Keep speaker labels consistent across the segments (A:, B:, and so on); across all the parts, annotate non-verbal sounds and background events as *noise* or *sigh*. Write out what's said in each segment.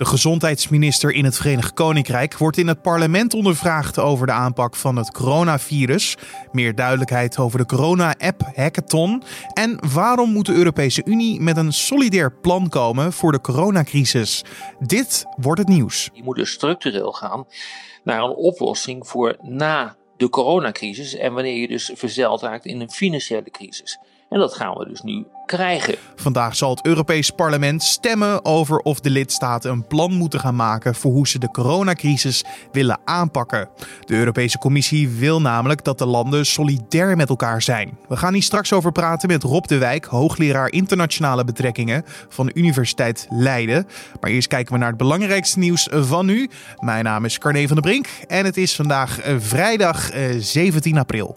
A: De gezondheidsminister in het Verenigd Koninkrijk wordt in het parlement ondervraagd over de aanpak van het coronavirus. Meer duidelijkheid over de corona-app Hackathon. En waarom moet de Europese Unie met een solidair plan komen voor de coronacrisis? Dit wordt het nieuws.
B: Je moet dus structureel gaan naar een oplossing voor na de coronacrisis en wanneer je dus verzeild raakt in een financiële crisis. En dat gaan we dus nu krijgen.
A: Vandaag zal het Europees Parlement stemmen over of de lidstaten een plan moeten gaan maken voor hoe ze de coronacrisis willen aanpakken. De Europese Commissie wil namelijk dat de landen solidair met elkaar zijn. We gaan hier straks over praten met Rob de Wijk, hoogleraar internationale betrekkingen van de Universiteit Leiden. Maar eerst kijken we naar het belangrijkste nieuws van nu. Mijn naam is Carne van der Brink en het is vandaag eh, vrijdag 17 eh, april.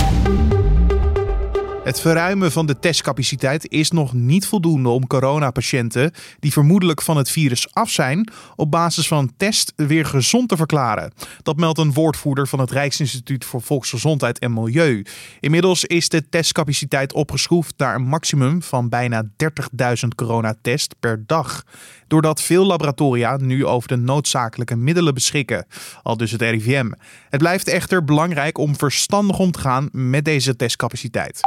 A: Het verruimen van de testcapaciteit is nog niet voldoende om coronapatiënten die vermoedelijk van het virus af zijn, op basis van een test weer gezond te verklaren. Dat meldt een woordvoerder van het Rijksinstituut voor Volksgezondheid en Milieu. Inmiddels is de testcapaciteit opgeschroefd naar een maximum van bijna 30.000 coronatests per dag. Doordat veel laboratoria nu over de noodzakelijke middelen beschikken, al dus het RIVM. Het blijft echter belangrijk om verstandig om te gaan met deze testcapaciteit.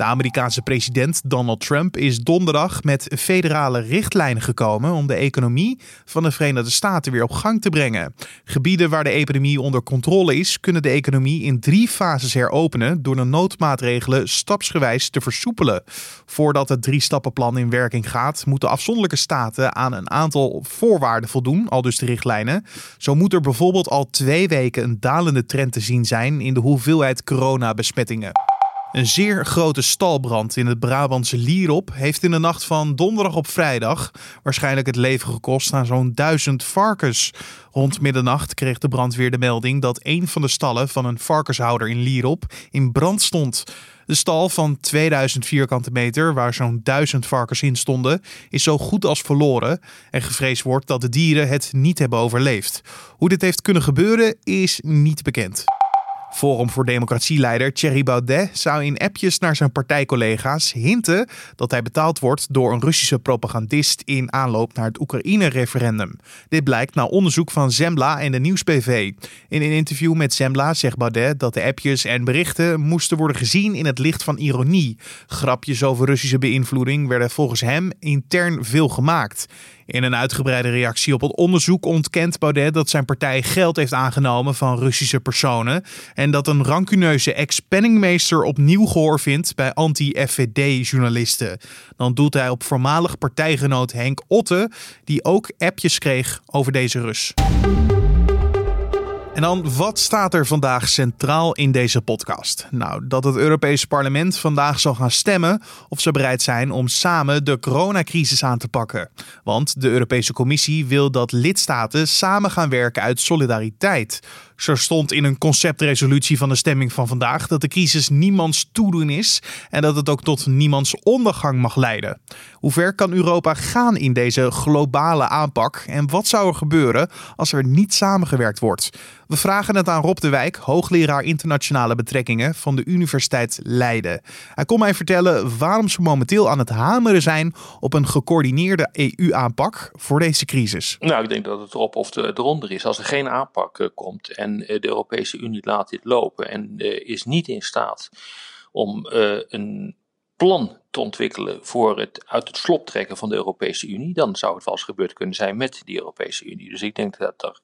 A: De Amerikaanse president Donald Trump is donderdag met federale richtlijnen gekomen om de economie van de Verenigde Staten weer op gang te brengen. Gebieden waar de epidemie onder controle is, kunnen de economie in drie fases heropenen door de noodmaatregelen stapsgewijs te versoepelen. Voordat het drie-stappenplan in werking gaat, moeten afzonderlijke staten aan een aantal voorwaarden voldoen, al dus de richtlijnen. Zo moet er bijvoorbeeld al twee weken een dalende trend te zien zijn in de hoeveelheid coronabesmettingen. Een zeer grote stalbrand in het Brabantse Lierop heeft in de nacht van donderdag op vrijdag waarschijnlijk het leven gekost aan zo'n duizend varkens. Rond middernacht kreeg de brandweer de melding dat een van de stallen van een varkenshouder in Lierop in brand stond. De stal van 2000 vierkante meter, waar zo'n duizend varkens in stonden, is zo goed als verloren en gevreesd wordt dat de dieren het niet hebben overleefd. Hoe dit heeft kunnen gebeuren is niet bekend. Forum voor Democratie-leider Thierry Baudet zou in appjes naar zijn partijcollega's hinten dat hij betaald wordt door een Russische propagandist in aanloop naar het Oekraïne-referendum. Dit blijkt na onderzoek van Zembla en de Nieuws-PV. In een interview met Zembla zegt Baudet dat de appjes en berichten moesten worden gezien in het licht van ironie. Grapjes over Russische beïnvloeding werden volgens hem intern veel gemaakt. In een uitgebreide reactie op het onderzoek ontkent Baudet dat zijn partij geld heeft aangenomen van Russische personen en dat een rancuneuze ex-penningmeester opnieuw gehoor vindt bij anti-FVD-journalisten. Dan doet hij op voormalig partijgenoot Henk Otte, die ook appjes kreeg over deze Rus. En dan, wat staat er vandaag centraal in deze podcast? Nou, dat het Europese parlement vandaag zal gaan stemmen of ze bereid zijn om samen de coronacrisis aan te pakken. Want de Europese Commissie wil dat lidstaten samen gaan werken uit solidariteit. Zo stond in een conceptresolutie van de stemming van vandaag dat de crisis niemands toedoen is en dat het ook tot niemands ondergang mag leiden. Hoe ver kan Europa gaan in deze globale aanpak en wat zou er gebeuren als er niet samengewerkt wordt? We vragen het aan Rob de Wijk, hoogleraar internationale betrekkingen van de Universiteit Leiden. Hij kon mij vertellen waarom ze momenteel aan het hameren zijn op een gecoördineerde EU-aanpak voor deze crisis.
B: Nou, ik denk dat het erop of de, eronder is. Als er geen aanpak uh, komt en eh, de Europese Unie laat dit lopen en uh, is niet in staat om een plan te ontwikkelen voor het uit het slop trekken van de Europese Unie, dan zou het wel eens gebeurd kunnen zijn met die Europese Unie. Dus ik denk dat er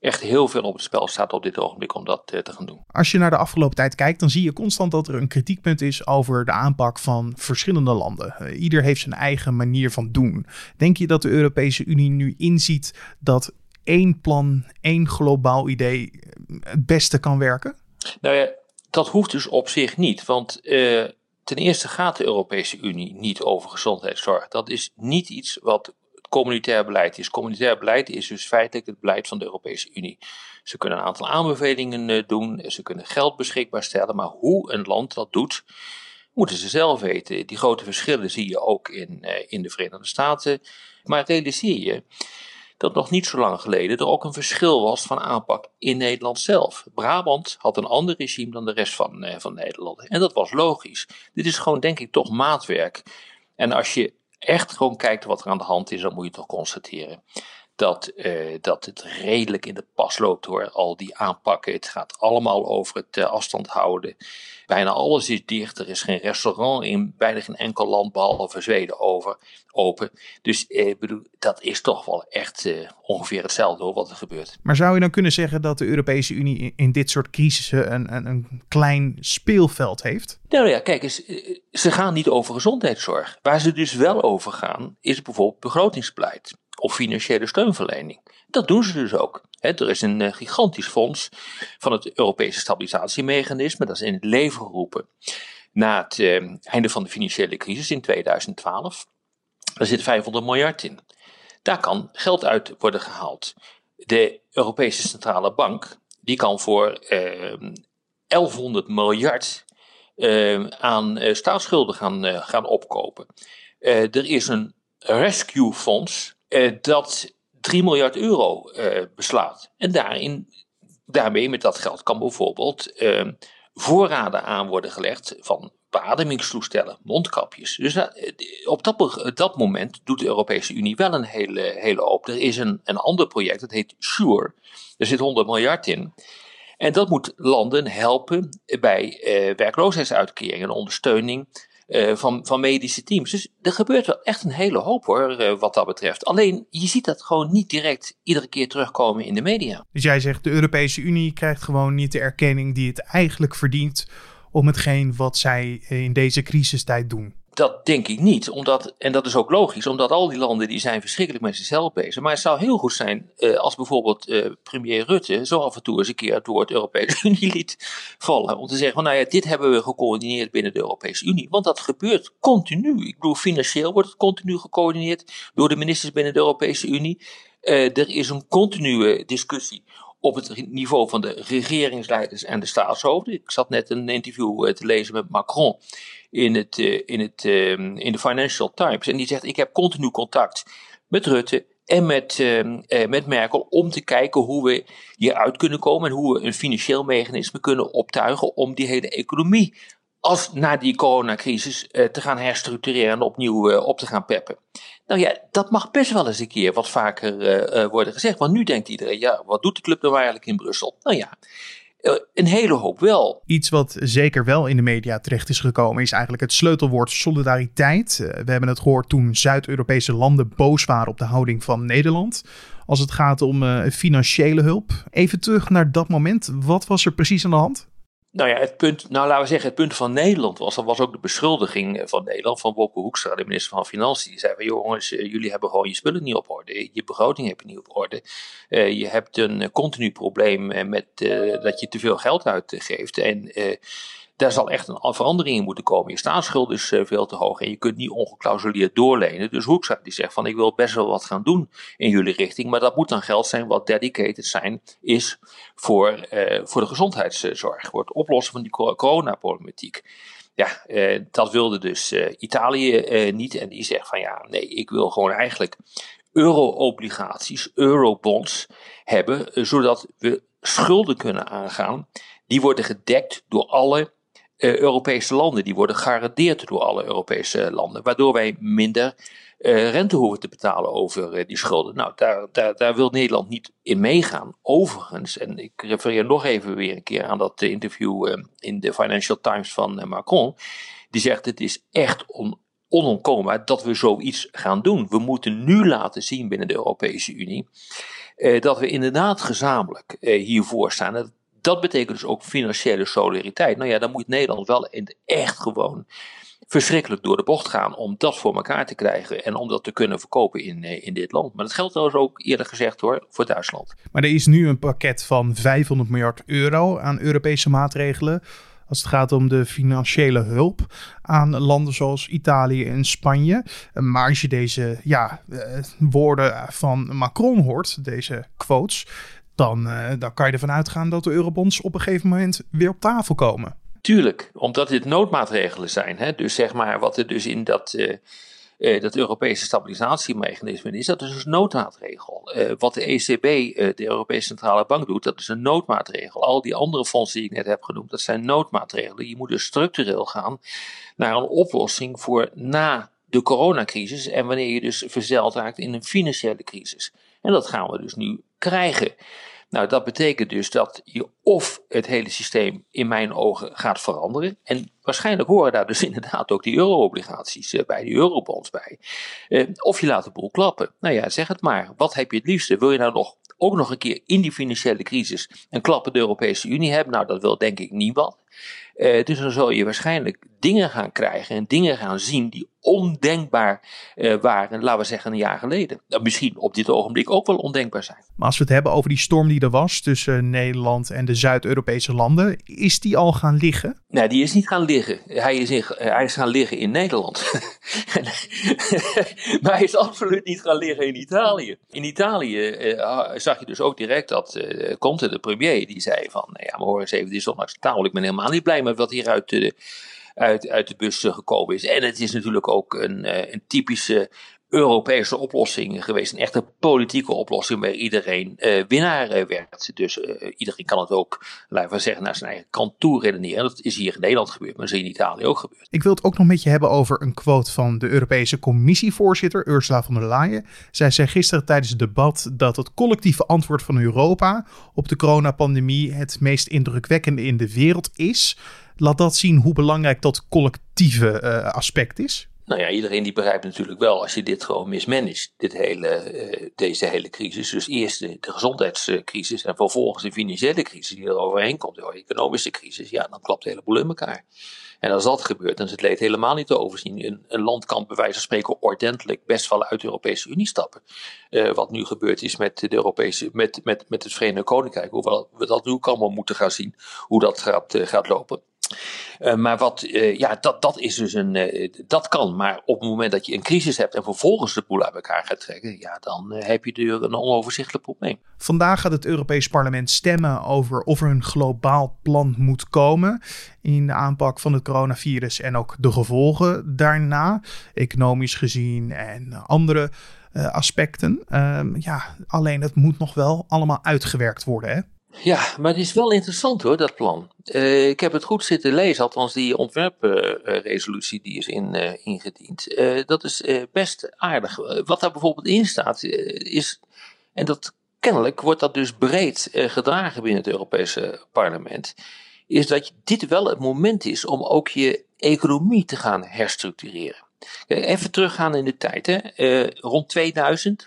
B: echt heel veel op het spel staat op dit ogenblik om dat te gaan doen.
A: Als je naar de afgelopen tijd kijkt, dan zie je constant dat er een kritiekpunt is over de aanpak van verschillende landen. Ieder heeft zijn eigen manier van doen. Denk je dat de Europese Unie nu inziet dat één plan, één globaal idee het beste kan werken?
B: Nou ja, dat hoeft dus op zich niet. Want uh, ten eerste gaat de Europese Unie niet over gezondheidszorg. Dat is niet iets wat communitair beleid is. Communitair beleid is dus feitelijk het beleid van de Europese Unie. Ze kunnen een aantal aanbevelingen uh, doen, ze kunnen geld beschikbaar stellen, maar hoe een land dat doet, moeten ze zelf weten. Die grote verschillen zie je ook in, in de Verenigde Staten. Maar realiseer je dat nog niet zo lang geleden er ook een verschil was van aanpak in Nederland zelf. Brabant had een ander regime dan de rest van, uh, van Nederland. En dat was logisch. Dit is gewoon, denk ik, toch maatwerk. En als je echt gewoon kijkt wat er aan de hand is, dan moet je toch constateren dat, uh, dat het redelijk in de pas loopt hoor, al die aanpakken. Het gaat allemaal over het uh, afstand houden. Bijna alles is dicht. Er is geen restaurant in bijna geen enkel land behalve Zweden over, open. Dus eh, bedoel, dat is toch wel echt eh, ongeveer hetzelfde hoor, wat er gebeurt.
A: Maar zou je dan kunnen zeggen dat de Europese Unie in, in dit soort crisissen een, een, een, klein speelveld heeft?
B: Nou ja, kijk eens, eh, ze gaan niet over gezondheidszorg. Waar ze dus wel over gaan, is bijvoorbeeld begrotingsbeleid of financiële steunverlening. Dat doen ze dus ook. er is een eh, gigantisch fonds van het Europese stabilisatiemechanisme, dat is in het leven geroepen na het eh, einde van de financiële crisis in 2012. Daar zit 500 miljard in. Daar kan geld uit worden gehaald. De Europese Centrale Bank die kan voor eh, 1100 miljard eh, aan eh, staatsschulden gaan, gaan opkopen. Er is een rescue fonds dat 3 miljard euro beslaat. En daarin, daarmee met dat geld kan bijvoorbeeld voorraden aan worden gelegd van beademingstoestellen, mondkapjes. Dus op dat, dat moment doet de Europese Unie wel een hele, hele hoop. Er is een, een ander project, dat heet SURE. Er zit 100 miljard in. En dat moet landen helpen bij eh, werkloosheidsuitkeringen en ondersteuning uh, van, van medische teams. Dus er gebeurt wel echt een hele hoop hoor, uh, wat dat betreft. Alleen je ziet dat gewoon niet direct iedere keer terugkomen in de media.
A: Dus jij zegt de Europese Unie krijgt gewoon niet de erkenning die het eigenlijk verdient om hetgeen wat zij in deze crisistijd doen.
B: Dat denk ik niet, omdat, en dat is ook logisch, omdat al die landen die zijn verschrikkelijk met zichzelf bezig. Maar het zou heel goed zijn uh, als bijvoorbeeld uh, premier Rutte zo af en toe eens een keer het Europese *laughs* Unie liet vallen. Om te zeggen, van, nou ja, dit hebben we gecoördineerd binnen de Europese Unie. Want dat gebeurt continu. Ik bedoel, financieel wordt het continu gecoördineerd door de ministers binnen de Europese Unie. Uh, er is een continue discussie op het niveau van de regeringsleiders en de staatshoofden. Ik zat net een interview te lezen met Macron in, het, uh, in, het, uh, in de Financial Times. En die zegt: Ik heb continu contact met Rutte en met, uh, met Merkel om te kijken hoe we hieruit kunnen komen en hoe we een financieel mechanisme kunnen optuigen om die hele economie als na die coronacrisis te gaan herstructureren en opnieuw op te gaan peppen. Nou ja, dat mag best wel eens een keer wat vaker worden gezegd. Want nu denkt iedereen, ja, wat doet de club nou eigenlijk in Brussel? Nou ja, eh, een hele hoop wel.
A: Iets wat zeker wel in de media terecht is gekomen, is eigenlijk het sleutelwoord solidariteit. Eh, we hebben het gehoord toen Zuid-Europese landen boos waren op de houding van Nederland. Als het gaat om uh, financiële hulp. Even terug naar dat moment. Wat was er precies aan de hand?
B: Nou ja, het punt, nou laten we zeggen, het punt van Nederland was, dat was ook de beschuldiging van Nederland, van Wopke Hoekstra, de minister van Financiën. Die zei van, jongens, eh, jullie hebben gewoon je spullen niet op orde, je begroting heb je niet op orde. Uh, je hebt een continu probleem met uh, dat je te veel geld uitgeeft en daar zal echt een verandering in moeten komen. Je staatsschuld is uh, veel te hoog en je kunt niet ongeclausuleerd doorlenen. Dus Hoekstra die zegt van ik wil best wel wat gaan doen in jullie richting. Maar dat moet dan geld zijn wat dedicated zijn is voor, uh, voor de gezondheidszorg. Voor het oplossen van die coronaproblematiek. Ja, uh, dat wilde dus Italië niet. En die zegt van ja, nee, ik wil gewoon eigenlijk euro-obligaties, eurobonds hebben, zodat we schulden kunnen aangaan. Die worden gedekt door alle uh, Europese landen. Die worden gegarandeerd door alle Europese landen. Waardoor wij minder uh, rente hoeven te betalen over uh, die schulden. Nou, daar, daar, daar wil Nederland niet in meegaan. Overigens, en ik refereer nog even weer een keer aan dat interview in de Financial Times van Macron. Die zegt: het is echt on, dat we zoiets gaan doen. We moeten nu laten zien binnen de Europese Unie. dat we inderdaad gezamenlijk hiervoor staan betekent dus ook financiële solidariteit. Nou ja, dan moet Nederland wel in echt gewoon verschrikkelijk door de bocht gaan om dat voor elkaar te krijgen en om dat te kunnen verkopen in, eh, in dit land. Maar dat geldt trouwens ook eerder gezegd hoor, voor Duitsland.
A: Maar er is nu een pakket van 500 miljard euro aan Europese maatregelen. Als het gaat om de financiële hulp aan landen zoals Italië en Spanje. Maar als je deze ja, eh, woorden van Macron hoort, deze quotes, dan, uh, dan kan je ervan uitgaan dat de eurobonds op een gegeven moment weer op tafel komen.
B: Tuurlijk, omdat dit noodmaatregelen zijn. Hè? Dus zeg maar wat er dus in dat, uh, uh, dat Europese stabilisatiemechanisme is, dat is dus een noodmaatregel. wat de ECB, de Europese Centrale Bank, doet, dat is een noodmaatregel. Al die andere fondsen die ik net heb genoemd, dat zijn noodmaatregelen. Je moet dus structureel gaan naar een oplossing voor na de coronacrisis en wanneer je dus verzeild raakt in een financiële crisis En dat gaan we dus nu krijgen. Nou, dat betekent dus dat je of het hele systeem in mijn ogen gaat veranderen. En waarschijnlijk horen daar dus *laughs* inderdaad ook die euro-obligaties eh, bij, die eurobonds bij. Eh, of je laat de boel klappen. Nou ja, zeg het maar. Wat heb je het liefste? Wil je nou nog ook nog een keer in die financiële crisis een klap in de Europese Unie hebben? Nou, dat wil denk ik niemand. Uh, dus dan zul je waarschijnlijk dingen gaan krijgen en dingen gaan zien die ondenkbaar uh, waren, laten we zeggen, een jaar geleden. Dat misschien op dit ogenblik ook wel ondenkbaar zijn.
A: Maar als we het hebben over die storm die er was tussen Nederland en de Zuid-Europese landen, is die al gaan liggen?
B: Nee, die is niet gaan liggen. Hij is, in, hij is gaan liggen in Nederland. *laughs* maar hij is absoluut niet gaan liggen in Italië. In Italië uh, zag je dus ook direct dat Conte, de premier, die zei van, nou ja, maar hoor eens even, dit is onacceptabel. Ik ben helemaal niet blij met wat hier uit de, uit, uit de bus gekomen is. En het is natuurlijk ook een, een typische Europese oplossing geweest. Een echte politieke oplossing waar iedereen uh, winnaar uh, werd. Dus uh, iedereen kan het ook, laten we zeggen, naar zijn eigen kant toe redeneren. Dat is hier in Nederland gebeurd, maar dat is in Italië ook gebeurd.
A: Ik wil het ook nog met je hebben over een quote van de Europese Commissievoorzitter Ursula von der Leyen. Zij zei gisteren tijdens het debat dat het collectieve antwoord van Europa op de coronapandemie het meest indrukwekkende in de wereld is. Laat dat zien hoe belangrijk dat collectieve aspect is.
B: Nou ja, iedereen die begrijpt natuurlijk wel als je dit gewoon mismanagt, dit hele, uh, deze hele crisis. Dus eerst de, gezondheidscrisis en vervolgens de financiële crisis die er overheen komt, de economische crisis. Ja, dan klapt de hele boel in elkaar. En als dat gebeurt, dan is het leed helemaal niet te overzien. Een, land kan bij wijze van spreken ordentelijk best wel uit de Europese Unie stappen. Uh, wat nu gebeurd is met, de Europese, met, met, met het Verenigd Koninkrijk. Hoewel we dat nu ook allemaal moeten gaan zien, hoe dat gaat, uh, gaat lopen. Uh, maar wat, uh, ja, dat, dat is dus een, uh, dat kan. Maar op het moment dat je een crisis hebt en vervolgens de boel uit elkaar gaat trekken, ja, dan heb je dus een onoverzichtelijk probleem.
A: Vandaag gaat het Europees Parlement stemmen over of er een globaal plan moet komen in de aanpak van het coronavirus en ook de gevolgen daarna, economisch gezien en andere aspecten. Ehm, ja, alleen het moet nog wel allemaal uitgewerkt worden, hè?
B: Ja, maar het is wel interessant hoor, dat plan. Uh, ik heb het goed zitten lezen, althans die ontwerpresolutie die is in, uh, ingediend. dat is best aardig. Wat daar bijvoorbeeld in staat is, en dat kennelijk wordt dat dus breed gedragen binnen het Europese parlement, is dat dit wel het moment is om ook je economie te gaan herstructureren. Even teruggaan in de tijd, hè. rond 2000 uh,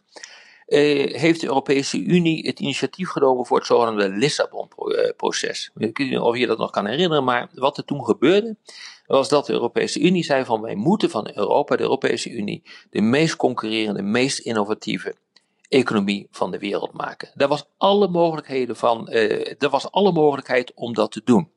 B: heeft de Europese Unie het initiatief genomen voor het zogenaamde Lissabon-proces. Ik weet niet of je dat nog kan herinneren, maar wat er toen gebeurde, was dat de Europese Unie zei van wij moeten van Europa, de Europese Unie, de meest concurrerende, meest innovatieve economie van de wereld maken. Daar was alle mogelijkheden van, er was alle mogelijkheid om dat te doen.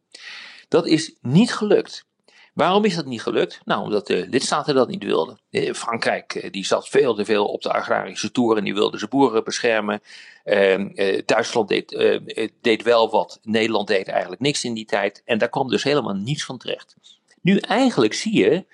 B: Dat is niet gelukt. Waarom is dat niet gelukt? Nou, omdat de lidstaten dat niet wilden. Eh, Frankrijk eh, die zat veel te veel op de agrarische toer en die wilde zijn boeren beschermen. Ehm, eh, Duitsland deed, deed wel wat, Nederland deed eigenlijk niks in die tijd. En daar kwam dus helemaal niets van terecht. Nu eigenlijk zie je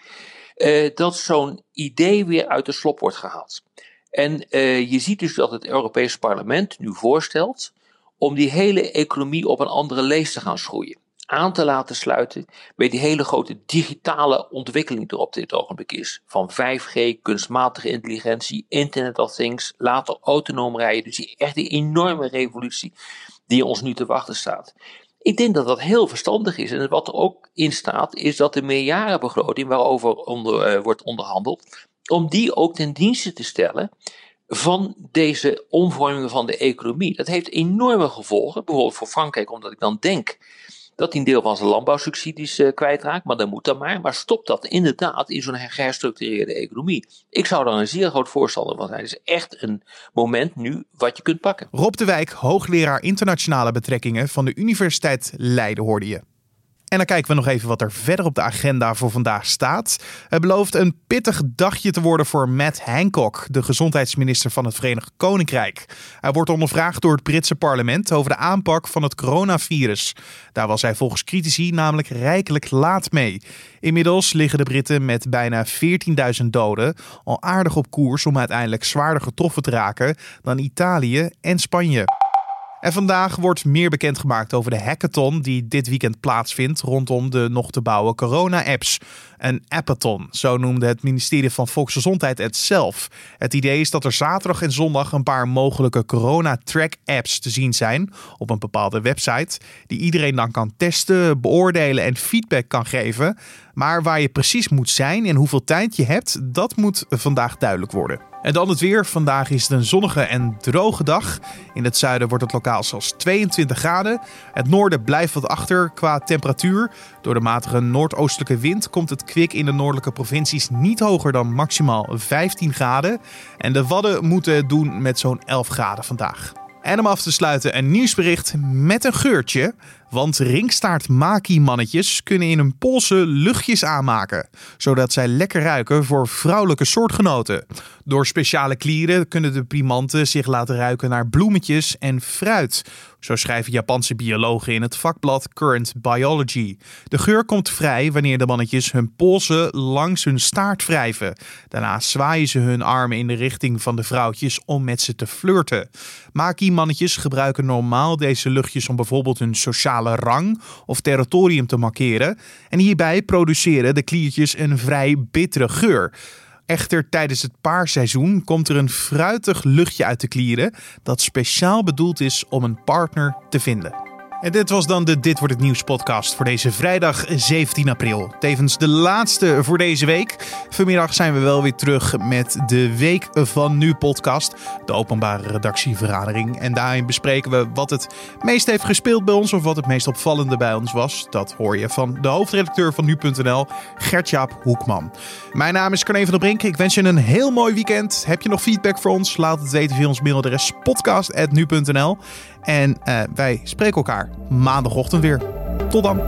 B: dat zo'n idee weer uit de slop wordt gehaald. En je ziet dus dat het Europese parlement nu voorstelt om die hele economie op een andere lees te gaan schroeien aan te laten sluiten bij die hele grote digitale ontwikkeling die er op dit ogenblik is. Van 5G, kunstmatige intelligentie, Internet of Things, later autonoom rijden. Dus die echt die enorme revolutie die ons nu te wachten staat. Ik denk dat dat heel verstandig is. En wat er ook in staat, is dat de meerjarenbegroting waarover onder, uh, wordt onderhandeld, om die ook ten dienste te stellen van deze omvormingen van de economie. Dat heeft enorme gevolgen, bijvoorbeeld voor Frankrijk, omdat ik dan denk dat hij een deel van zijn landbouwsubsidies uh, kwijtraakt, maar dan moet dat maar. Maar stop dat inderdaad in zo'n geherstructureerde economie. Ik zou daar een zeer groot voorstander van zijn. Het is echt een moment nu wat je kunt pakken.
A: Rob de Wijk, hoogleraar internationale betrekkingen van de Universiteit Leiden, hoorde je. En dan kijken we nog even wat er verder op de agenda voor vandaag staat. Het belooft een pittig dagje te worden voor Matt Hancock, de gezondheidsminister van het Verenigd Koninkrijk. Hij wordt ondervraagd door het Britse parlement over de aanpak van het coronavirus. Daar was hij volgens critici namelijk rijkelijk laat mee. Inmiddels liggen de Britten met bijna 14.000 doden al aardig op koers om uiteindelijk zwaarder getroffen te raken dan Italië en Spanje. En vandaag wordt meer bekendgemaakt over de hackathon die dit weekend plaatsvindt rondom de nog te bouwen corona-apps. Een appathon, zo noemde het ministerie van Volksgezondheid het zelf. Het idee is dat er zaterdag en zondag een paar mogelijke corona-track-apps te zien zijn op een bepaalde website, die iedereen dan kan testen, beoordelen en feedback kan geven. Maar waar je precies moet zijn en hoeveel tijd je hebt, dat moet vandaag duidelijk worden. En dan het weer. Vandaag is het een zonnige en droge dag. In het zuiden wordt het lokaal zelfs 22 graden. Het noorden blijft wat achter qua temperatuur. Door de matige noordoostelijke wind komt het kwik in de noordelijke provincies niet hoger dan maximaal 15 graden. En de Wadden moeten doen met zo'n 11 graden vandaag. En om af te sluiten een nieuwsbericht met een geurtje. Want ringstaart maki-mannetjes kunnen in hun polsen luchtjes aanmaken, zodat zij lekker ruiken voor vrouwelijke soortgenoten. Door speciale klieren kunnen de primanten zich laten ruiken naar bloemetjes en fruit. Zo schrijven Japanse biologen in het vakblad Current Biology. De geur komt vrij wanneer de mannetjes hun polsen langs hun staart wrijven. Daarna zwaaien ze hun armen in de richting van de vrouwtjes om met ze te flirten. Maki-mannetjes gebruiken normaal deze luchtjes om bijvoorbeeld hun rang of territorium te markeren. En hierbij produceren de kliertjes een vrij bittere geur. Echter, tijdens het paarseizoen komt er een fruitig luchtje uit de klieren dat speciaal bedoeld is om een partner te vinden. En dit was dan de Dit wordt het nieuws podcast voor deze vrijdag 17 april. Tevens de laatste voor deze week. Vanmiddag zijn we wel weer terug met de Week van Nu podcast, de openbare redactievergadering. En daarin bespreken we wat het meest heeft gespeeld bij ons of wat het meest opvallende bij ons was. Dat hoor je van de hoofdredacteur van Nu.nl, Gertjaap Hoekman. Mijn naam is Carne van der Brink. Ik wens je een heel mooi weekend. Heb je nog feedback voor ons? Laat het weten via ons mailadres podcast.nu.nl. En uh, wij spreken elkaar maandagochtend weer. Tot dan.